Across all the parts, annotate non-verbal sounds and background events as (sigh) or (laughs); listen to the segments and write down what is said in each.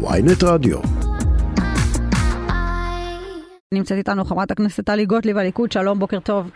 ויינט רדיו. נמצאת איתנו חברת הכנסת טלי גוטליב, הליכוד, שלום, בוקר טוב.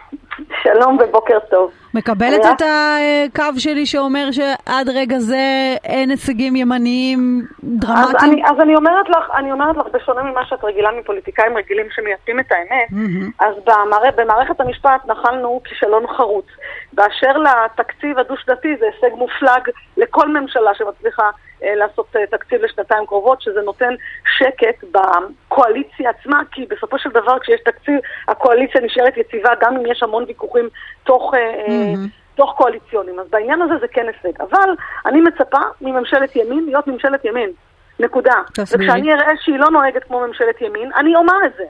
שלום ובוקר טוב. מקבלת את הקו שלי שאומר שעד רגע זה אין הישגים ימניים דרמטיים? אז אני, אז אני אומרת לך, אני אומרת לך, בשונה ממה שאת רגילה מפוליטיקאים רגילים שמייצאים את האמת, mm-hmm. אז במער, במערכת המשפט נחלנו כישלון חרוץ. באשר לתקציב הדו-שנתי זה הישג מופלג לכל ממשלה שמצליחה אה, לעשות אה, תקציב לשנתיים קרובות, שזה נותן שקט בקואליציה עצמה, כי בסופו של דבר כשיש תקציב, הקואליציה נשארת יציבה גם אם יש המון ויכוחים תוך... Mm-hmm. תוך קואליציונים. אז בעניין הזה זה כן הישג. אבל אני מצפה מממשלת ימין להיות ממשלת ימין. נקודה. תסבירי. וכשאני אראה שהיא לא נוהגת כמו ממשלת ימין, אני אומר את זה.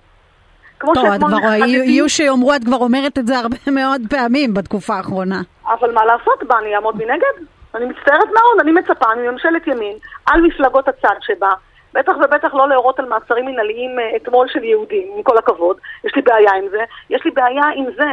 כמו טוב, את כבר, יהיו שיאמרו, את כבר אומרת את זה הרבה (laughs) מאוד פעמים בתקופה האחרונה. אבל מה לעשות בה, אני אעמוד מנגד? אני מצטערת מאוד, אני מצפה מממשלת ימין על מפלגות הצד שבה, בטח ובטח לא להורות על מעצרים מנהליים אה, אתמול של יהודים, עם כל הכבוד, יש לי בעיה עם זה. יש לי בעיה עם זה,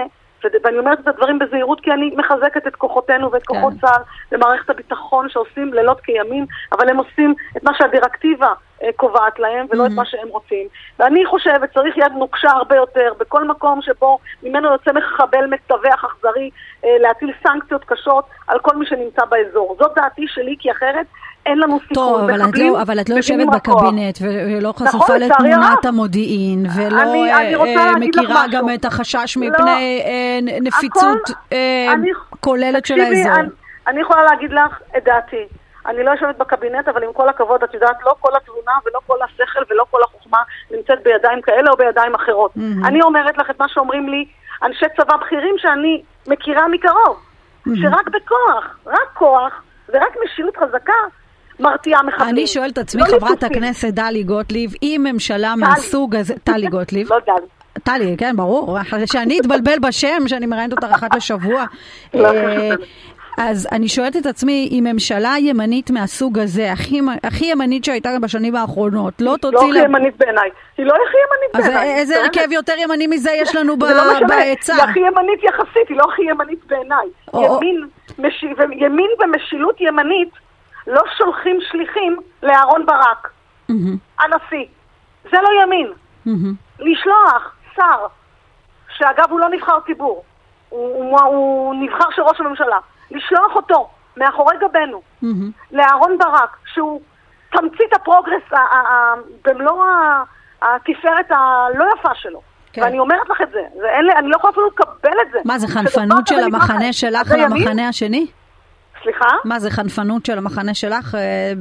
ואני אומרת את הדברים בזהירות כי אני מחזקת את כוחותינו ואת כוחות כן. צה"ל ומערכת הביטחון שעושים לילות כימים, אבל הם עושים את מה שהדירקטיבה אה, קובעת להם ולא mm-hmm. את מה שהם רוצים. ואני חושבת צריך יד נוקשה הרבה יותר בכל מקום שבו ממנו יוצא מחבל מטווח אכזרי אה, להטיל סנקציות קשות על כל מי שנמצא באזור. זאת דעתי שלי כי אחרת אין לנו סיכוי. טוב, אבל את לא, אבל את לא יושבת בקבינט ולא חשופה נכון, לתמונת המודיעין ולא אני, אני אה, מכירה גם את החשש לא. מפני לא, נפיצות הכל, אה, אני, כוללת של האזור. אני, אני יכולה להגיד לך את דעתי. אני לא יושבת בקבינט, אבל עם כל הכבוד, את יודעת, לא כל התבונה ולא כל השכל ולא כל החוכמה נמצאת בידיים כאלה או בידיים אחרות. Mm-hmm. אני אומרת לך את מה שאומרים לי אנשי צבא בכירים שאני מכירה מקרוב, mm-hmm. שרק בכוח, רק כוח ורק משילות חזקה מרתיעה מחבלים. אני שואלת את עצמי, לא חברת הכנסת דלי גוטליב, אם ממשלה מהסוג הזה, (laughs) טלי גוטליב, לא דלי. טלי, כן, ברור, שאני אתבלבל בשם, שאני מראיינת אותך אחת לשבוע. (laughs) לא, אה, אז אני שואלת את עצמי, אם ממשלה ימנית מהסוג הזה, הכי, הכי ימנית שהייתה בשנים האחרונות, לא תוציא... היא לא הכי ימנית בעיניי. היא לא הכי ימנית בעיניי. אז איזה הרכב יותר ימני מזה יש לנו לא בהיצע? היא הכי ימנית יחסית, היא לא הכי ימנית בעיניי. ימין ומשילות ימנית לא שולחים שליחים לאהרון ברק, הנשיא. זה לא ימין. לשלוח שר, שאגב הוא לא נבחר ציבור, הוא, הוא, הוא נבחר של ראש הממשלה, לשלוח אותו מאחורי גבנו לאהרון ברק, שהוא תמצית הפרוגרס במלוא התפארת הלא יפה שלו. כן. ואני אומרת לך את זה, זה אין לי, אני לא יכולה אפילו לקבל את זה. מה, זה חנפנות של המחנה שלך למחנה השני? סליחה? מה, זה חנפנות של המחנה שלך אה,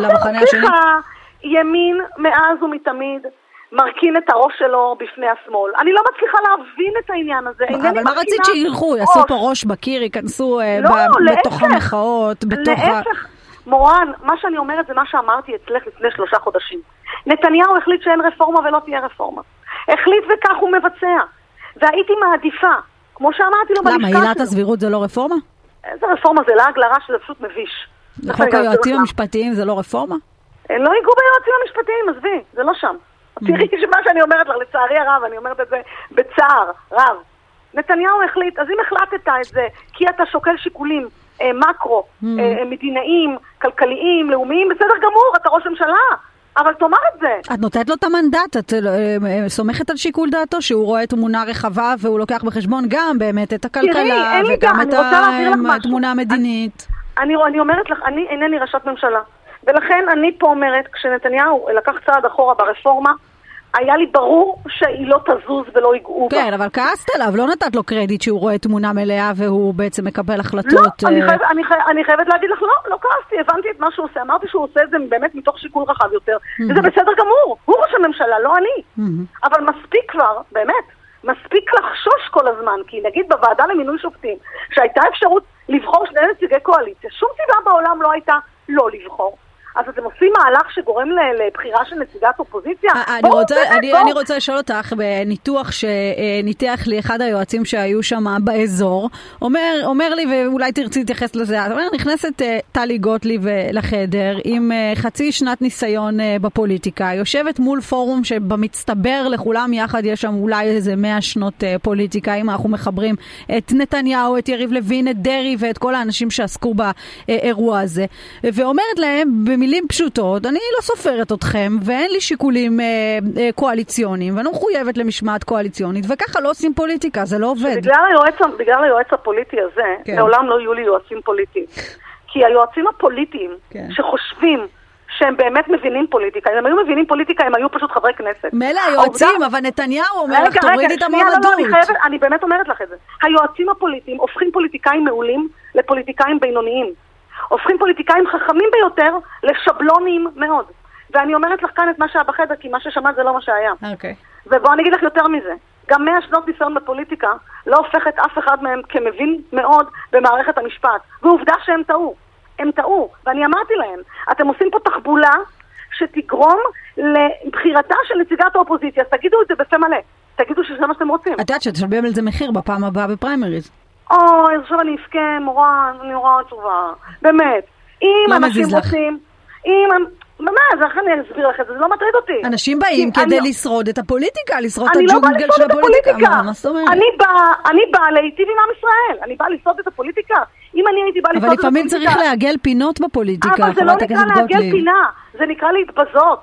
למחנה השני? סליחה, ימין מאז ומתמיד מרכין את הראש שלו בפני השמאל. אני לא מצליחה להבין את העניין הזה. אבל מה רצית שילכו? יעשו פה ראש בקיר, ייכנסו אה, לא, בתוך המחאות, בתוך ה... מורן, מה שאני אומרת זה מה שאמרתי אצלך לפני שלושה חודשים. נתניהו החליט שאין רפורמה ולא תהיה רפורמה. החליט וכך הוא מבצע. והייתי מעדיפה, כמו שאמרתי לו בלשכה שלו. למה, עילת הסבירות זה לא רפורמה? איזה רפורמה זה לעג לרש שזה פשוט מביש. חוק היועצים המשפטיים זה לא רפורמה? הם לא ייגעו ביועצים המשפטיים, עזבי, זה לא שם. תראי שמה שאני אומרת לך, לצערי הרב, אני אומרת את זה בצער רב. נתניהו החליט, אז אם החלטת את זה, כי אתה שוקל שיקולים אה, מקרו, אה, מדינאיים, כלכליים, לאומיים, בסדר גמור, אתה ראש ממשלה. אבל תאמר את זה. את נותנת לו את המנדט, את אה, סומכת על שיקול דעתו שהוא רואה תמונה רחבה והוא לוקח בחשבון גם באמת את הכלכלה תראי, וגם את התמונה המדינית. אני, אני אומרת לך, אני אינני ראשת ממשלה. ולכן אני פה אומרת, כשנתניהו לקח צעד אחורה ברפורמה, היה לי ברור שהיא לא תזוז ולא ייגעו בה. כן, אבל כעסת עליו, לא נתת לו קרדיט שהוא רואה תמונה מלאה והוא בעצם מקבל החלטות. לא, אני, אה, חייב, אני, חייב, אני חייבת להגיד לך, לא, לא כעסתי, הבנתי את מה שהוא עושה. אמרתי שהוא עושה את זה באמת מתוך שיקול רחב יותר, mm-hmm. וזה בסדר גמור, הוא ראש הממשלה, לא אני. Mm-hmm. אבל מספיק כבר, באמת, מספיק לחשוש כל הזמן, כי נגיד בוועדה למינוי שופטים, שהייתה אפשרות לבחור שני נציגי קואליציה, שום סיבה בעולם לא הייתה לא לבחור. אז אתם עושים מהלך שגורם לבחירה של נציגת אופוזיציה? אה, אני רוצה, אני, אני רוצה לשאול אותך, בניתוח שניתח לי אחד היועצים שהיו שם באזור, אומר, אומר לי, ואולי תרצי להתייחס לזה, אומר, נכנסת אה, טלי גוטליב אה, לחדר עם חצי שנת ניסיון בפוליטיקה, יושבת מול פורום שבמצטבר לכולם יחד יש שם אולי איזה מאה שנות פוליטיקה, אם אנחנו מחברים את נתניהו, את יריב לוין, את דרעי ואת כל האנשים שעסקו באירוע הזה, ואומרת להם במילים פשוטות, אני לא סופרת אתכם, ואין לי שיקולים אה, אה, קואליציוניים, ואני לא מחויבת למשמעת קואליציונית, וככה לא עושים פוליטיקה, זה לא עובד. בגלל היועץ, בגלל היועץ הפוליטי הזה, כן. לעולם לא יהיו לי יועצים פוליטיים. כי היועצים הפוליטיים, כן. שחושבים שהם באמת מבינים פוליטיקה, אם הם היו מבינים פוליטיקה, הם היו פשוט חברי כנסת. מילא היועצים, העובדה- אבל נתניהו אומר לך, תורידי את שנייה, לא, לא, המועמדות. אני חייבת, אני באמת אומרת לך את זה. היועצים הפוליטיים הופכים פוליטיקאים מעולים לפוליטיקאים בינוניים. הופכים פוליטיקאים חכמים ביותר לשבלוניים מאוד. ואני אומרת לך כאן את מה שהיה בחדר, כי מה ששמעת זה לא מה שהיה. אוקיי. ובואו אני אגיד לך יותר מזה. גם מאה שנות ניסיון בפוליטיקה לא הופכת אף אחד מהם כמבין מאוד במערכת המשפט. ועובדה שהם טעו. הם טעו. ואני אמרתי להם, אתם עושים פה תחבולה שתגרום לבחירתה של נציגת האופוזיציה. אז תגידו את זה בפה מלא. תגידו שזה מה שאתם רוצים. את יודעת שתשלם על זה מחיר בפעם הבאה בפריימריז. אוי, עכשיו אני אבכה, מורן, אני נורא עצובה. באמת. אם לא אנשים. רוצים... אם... באמת, איך אני אסביר לך את זה? זה לא מטריד אותי. אנשים באים כדי לשרוד את הפוליטיקה, לשרוד את אני לא באה הג'ונגל לשרוד של את הפוליטיקה. הפוליטיקה. מה- מה זאת אומרת? אני באה, להיטיב עם עם ישראל. אני באה לשרוד את הפוליטיקה. אם אני הייתי באה לשרוד אבל את הפוליטיקה... לפעמים צריך לעגל פינות בפוליטיקה, אבל זה לא חברת נקרא הכנסת לעגל גוטליב. פינה, זה נקרא להתבזות.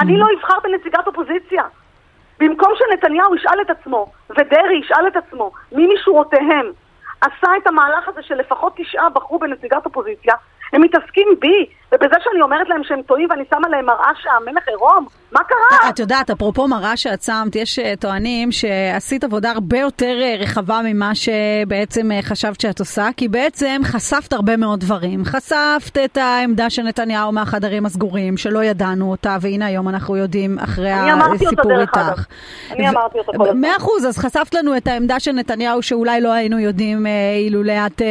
אני לא אבחר בנציגת אופוזיציה. במקום שנתניהו ישאל את עצמו, ודרעי ישאל את עצמו, מי משורותיהם עשה את המהלך הזה שלפחות תשעה בחרו בנציגת אופוזיציה, הם מתעסקים בי, ובזה שאני אומרת להם שהם טועים ואני שמה להם מראה שהמלך עירום? מה קרה? את יודעת, אפרופו מראה שאת שמת, יש אה, טוענים שעשית עבודה הרבה יותר אה, רחבה ממה שבעצם אה, חשבת שאת עושה, כי בעצם חשפת הרבה מאוד דברים. חשפת את העמדה של נתניהו מהחדרים הסגורים, שלא ידענו אותה, והנה היום אנחנו יודעים אחרי אני אמרתי אותה, הסיפור דרך אגב. איתך. אני אמרתי אותה כל הזמן. מאה אחוז, אז חשפת לנו את העמדה של נתניהו שאולי לא היינו יודעים אה, אילולא את אה,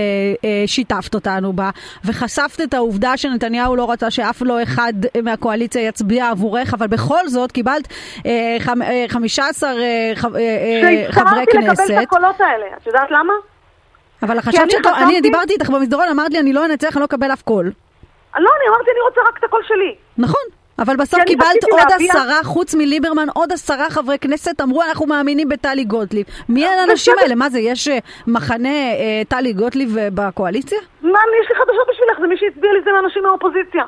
אה, שיתפת אותנו בה, וחשפת את העובדה שנתניהו לא רצה שאף לא אחד מהקואליציה יצביע עבורך, אבל בכל זאת קיבלת אה, חמ, אה, 15 אה, ח, אה, אה, חברי שהצטרפתי לקבל את כנסת. הקולות האלה. את יודעת למה? אבל חשבת אני שאת... אני חשבתי- דיברתי איתך במסדרון, אמרת לי, אני לא אנצח, אני לא אקבל אף קול. לא, אני אמרתי, אני רוצה רק את הקול שלי. נכון. אבל בסוף אני קיבלת עוד להביע- עשרה, חוץ מליברמן, עוד עשרה חברי כנסת, אמרו אנחנו מאמינים בטלי גוטליב. מי האנשים. האלה? מה זה, יש אה, מחנה אה, טלי גוטליב אה, בקואליציה? מה, אני- יש לי חדשות בשבילך, זה מי שהצביע לי זה מאנשים מהאופוזיציה.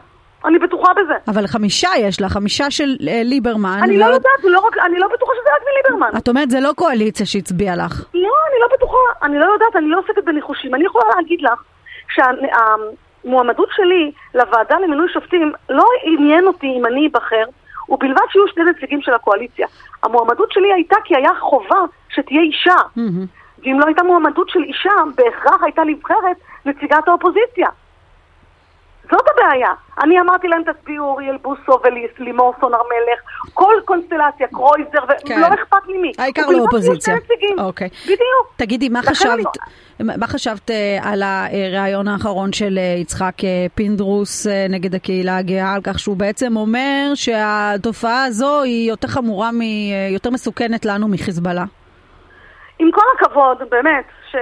אני בטוחה בזה. אבל חמישה יש לה, חמישה של אה, ליברמן. אני לא ועוד- יודעת, זה לא רק, אני לא בטוחה שזה רק מליברמן. את אומרת, זה לא קואליציה שהצביעה לך. לא, אני לא בטוחה, אני לא יודעת, אני לא עוסקת בניחושים. אני יכולה להגיד לך שהמועמדות שלי לוועדה למינוי שופטים לא עניין אותי אם אני אבחר, ובלבד שיהיו שני נציגים של הקואליציה. המועמדות שלי הייתה כי היה חובה שתהיה אישה. מהמם. ואם לא הייתה מועמדות של אישה, בהכרח הייתה נבחרת נציגת האופוזיציה. זאת הבעיה. אני אמרתי להם, תצביעו אוריאל בוסו ולימור סון הר מלך, כל קונסטלציה, קרויזר, כן. ולא אכפת לי מי. העיקר לא אופוזיציה. אוקיי. בדיוק. תגידי, מה חשבת, אני- מה חשבת אה, על הריאיון האחרון של אה, יצחק אה, פינדרוס נגד הקהילה הגאה, על כך שהוא בעצם אומר שהתופעה הזו היא יותר חמורה, מ- יותר מסוכנת לנו מחיזבאללה? עם כל הכבוד, באמת, ש...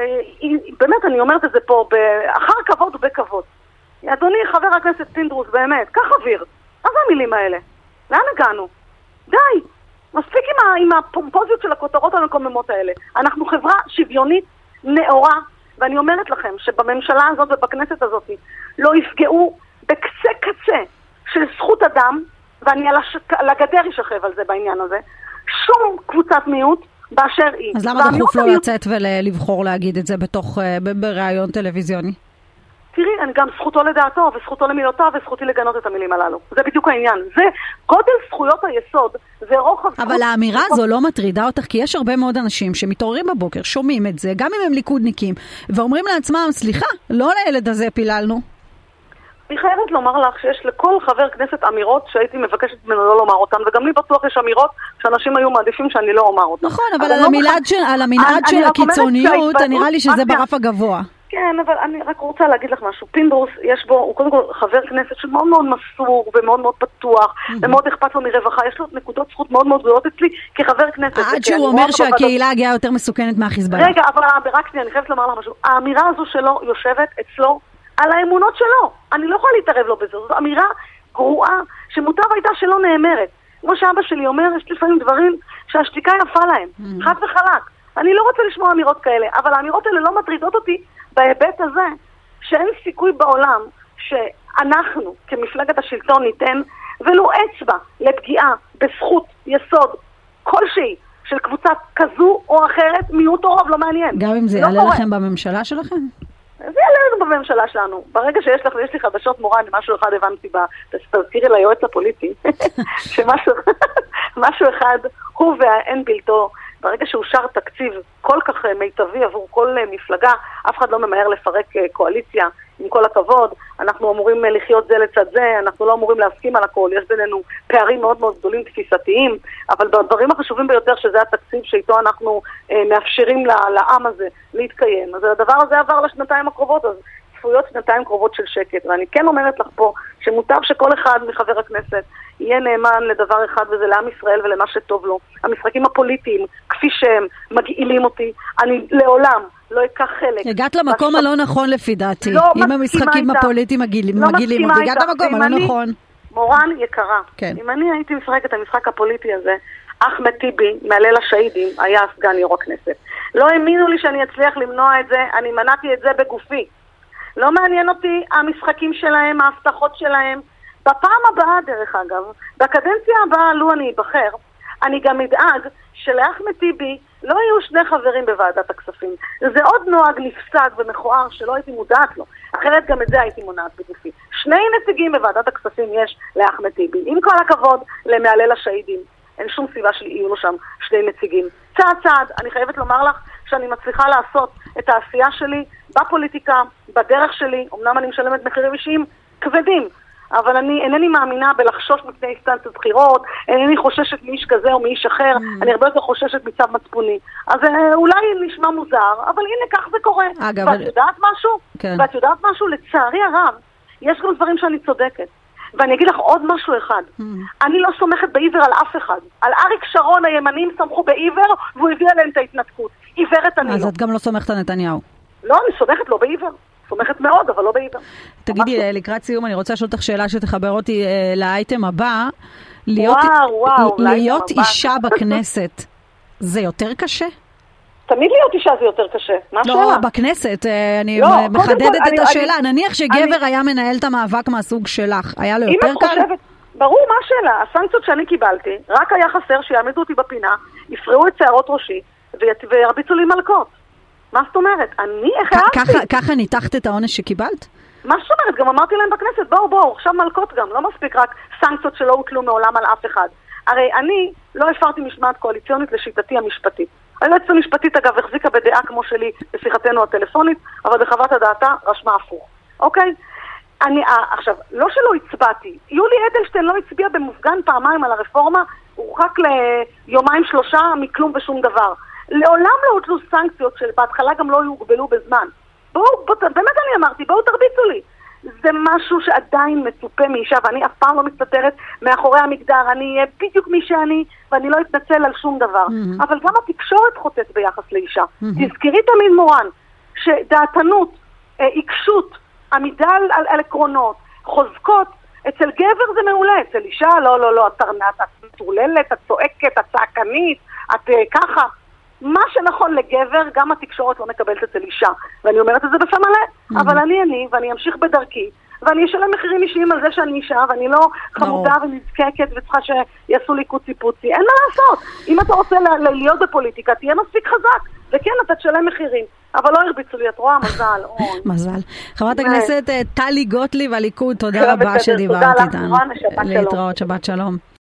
באמת אני אומרת את זה פה, ב... אחר כבוד ובכבוד. אדוני חבר הכנסת פינדרוס, באמת, קח אוויר. מה זה המילים האלה? לאן הגענו? די. מספיק עם, ה... עם הפומפוזיות של הכותרות המקוממות האלה. אנחנו חברה שוויונית, נאורה, ואני אומרת לכם שבממשלה הזאת ובכנסת הזאת לא יפגעו בקצה קצה של זכות אדם, ואני על, הש... על הגדר אשכב על זה בעניין הזה, שום קבוצת מיעוט באשר היא. אז למה דחוף המיעוט- לצאת ולבחור להגיד את זה בתוך, אה, בריאיון טלוויזיוני? תראי, אני גם זכותו לדעתו וזכותו למילותיו וזכותי לגנות את המילים הללו. זה בדיוק העניין. זה גודל זכויות היסוד ורוחב זכות... אבל האמירה הזו לא מטרידה אותך, כי יש הרבה מאוד אנשים שמתעוררים בבוקר, שומעים את זה, גם אם הם ליכודניקים, ואומרים לעצמם, סליחה, לא לילד הזה פיללנו. אני חייבת לומר לך שיש לכל חבר כנסת אמירות שהייתי מבקשת ממנו לא לומר אותן, וגם לי בטוח יש אמירות שאנשים היו מעדיפים שאני לא אומר אותן. נכון, אבל על לא המנעד מח- של, אומרת הקיצוניות, נראה לי שזה ברף הגבוה. כן, אבל אני רק רוצה להגיד לך משהו. פינדרוס, יש בו, הוא קודם כל חבר כנסת שמאוד מאוד מסור ומאוד מאוד פתוח, ומאוד אכפת לו מרווחה. יש לו נקודות זכות מאוד מאוד גדולות אצלי כחבר כנסת. עד שהוא אומר. שהקהילה הגאה יותר מסוכנת מהחיזבאללה. רגע, אבל רק שנייה, אני חייבת לומר לך משהו. האמירה הזו שלו יושבת אצלו על האמונות שלו. אני לא יכולה להתערב לו בזה. זו אמירה גרועה, שמוטב הייתה שלא נאמרת. כמו שאבא שלי אומר, יש לפעמים דברים שהשתיקה יפה להם. חד וחלק. אני לא רוצה לשמוע אמירות כאלה, אבל האמירות האלה לא מטרידות אותי בהיבט הזה שאין סיכוי בעולם אנחנו כמפלגת השלטון ניתן ולו אצבע לפגיעה בזכות יסוד כלשהי של קבוצה כזו או אחרת, מיעוט או רוב, לא מעניין. גם אם זה לא יעלה קורה. לכם בממשלה שלכם? זה יעלה לנו בממשלה שלנו. ברגע שיש לך, ויש לי חדשות מורן, משהו אחד הבנתי ב... תזכירי ליועץ הפוליטי, (laughs) שמשהו (laughs) משהו אחד, הוא ואין בלתו, ברגע שאושר תקציב כל כך אה, מיטבי עבור כל אה, מפלגה, אף אחד לא ממהר לפרק אה, קואליציה, עם כל הכבוד. אנחנו אמורים לחיות זה לצד זה, אנחנו לא אמורים להסכים על הכל, יש בינינו פערים מאוד מאוד גדולים תפיסתיים, אבל בדברים החשובים ביותר, שזה התקציב שאיתו אנחנו מאפשרים לעם הזה להתקיים. אז הדבר הזה עבר לשנתיים הקרובות, אז צפויות שנתיים קרובות של שקט. ואני כן אומרת לך פה, שמוטב שכל אחד מחבר הכנסת יהיה נאמן לדבר אחד, וזה לעם ישראל ולמה שטוב לו. המשחקים הפוליטיים, כפי שהם מגעילים אותי, אני לעולם לא אקח חלק. הגעת למקום הלא נכון לפי דעתי. לא אם מסכימה המשחקים איתך. הפוליטיים מגעילים לא מגעילים מסכימה אותי, הגעת. למקום הלא נכון. מורן יקרה, כן. אם אני הייתי משחקת את המשחק הפוליטי הזה, אחמד טיבי, מהליל השהידים, היה סגן יו"ר הכנסת. לא האמינו לי שאני אצליח למנוע את זה, אני מנעתי את זה בגופי. לא מעניין אותי המשחקים שלהם, ההבטחות שלהם. בפעם הבאה, דרך אגב, בקדנציה הבאה, לו אני אבחר, אני גם אדאג שלאחמד טיבי לא יהיו שני חברים בוועדת הכספים. זה עוד נוהג נפסד ומכוער שלא הייתי מודעת לו. אחרת גם את זה הייתי מונעת בגופי. שני נציגים בוועדת הכספים יש לאחמד טיבי. עם כל הכבוד למהלל השהידים. אין שום סיבה שיהיו לו שם שני נציגים. צעד צעד, אני חייבת לומר לך שאני מצליחה לעשות את העשייה שלי בפוליטיקה, בדרך שלי. אמנם אני משלמת מחירים אישיים כבדים, אבל אני אינני מאמינה בלחשוש מפני אינסטנציות בחירות, אינני חוששת מאיש כזה או מאיש אחר, אני הרבה יותר חוששת מצו מצפוני. אז אה, אולי נשמע מוזר, אבל הנה כך זה קורה. אגב, ואת יודעת משהו? כן. ואת יודעת משהו? לצערי הרב, יש גם דברים שאני צודקת. ואני אגיד לך עוד משהו אחד. אני לא סומכת בעיוור על אף אחד. על אריק שרון הימנים סמכו בעיוור, והוא הביא עליהם את ההתנתקות. עיוורת אני אז לא. את גם לא סומכת על נתניהו. לא, אני סומכת לא בעיוור. סומכת מאוד, אבל לא בעיוור. תגידי, ממש אה, לקראת סיום, אני רוצה לשאול אותך שאלה שתחבר אותי אה, לאייטם הבא. להיות- וואו, וואו, להיות. אישה בכנסת, זה יותר קשה? תמיד להיות אישה זה יותר קשה. מה השאלה? לא, בכנסת, אה, אני לא, מ- קודם כל, מחדדת אני- את השאלה. אני- נניח שגבר אני- היה מנהל את המאבק מהסוג שלך, היה לו יותר את קל? חושבת... ברור, מה השאלה? הסנקציות שאני קיבלתי, רק היה חסר שיעמידו אותי בפינה, יפרעו את שערות ראשי וירביצו לי מלקות. מה זאת אומרת? אני, איך הערתי? ככה- ניתחת את העונש שקיבלת? מה זאת אומרת? גם אמרתי להם בכנסת, בואו, בואו, עכשיו מלקות גם, לא מספיק רק סנקציות שלא הוטלו מעולם על אף אחד. הרי אני לא הפרתי משמעת קואליציונית לשיטתי המשפטית. היועצת המשפטית, אגב, החזיקה בדעה כמו שלי בשיחתנו הטלפונית, אבל בחוות הדעתה רשמה הפוך, אוקיי? אני, אה, עכשיו, לא שלא הצבעתי, יולי אדלשטיין לא הצביע במופגן פעמיים על הרפורמה, הורחק ליומיים שלושה מכלום ושום דבר. לעולם לא הוטלו סנקציות שבהתחלה גם לא יוגבלו בזמן. בואו, בוא, באמת אני אמרתי, בואו תרביצו לי. זה משהו שעדיין מצופה מאישה, ואני אף פעם לא מסתתרת מאחורי המגדר, אני אהיה בדיוק מי שאני, ואני לא אתנצל על שום דבר. Mhm. אבל גם התקשורת חוטאת ביחס לאישה. Mhm. תזכרי תמיד, מורן, שדעתנות, אה, עיקשות, עמידה על, על, על עקרונות, חוזקות, אצל גבר זה מעולה, אצל אישה, לא, לא, לא, את מטורללת, את צועקת, את צעקנית, את אה, ככה. מה שנכון לגבר, גם התקשורת לא מקבלת אצל אישה. ואני אומרת את זה בפה מלא. אבל אני אני, ואני אמשיך בדרכי, ואני אשלם מחירים אישיים על זה שאני אישה, ואני לא חמודה ונזקקת וצריכה שיעשו לי קוצי פוצי. אין מה לעשות. אם אתה רוצה להיות בפוליטיקה, תהיה מספיק חזק. וכן, אתה תשלם מחירים. אבל לא הרביצו לי, את רואה? מזל. אוי. מזל. חברת. הכנסת אה, טלי גוטליב, הליכוד, תודה רבה שדיברת איתנו. להתראות, שבת שלום.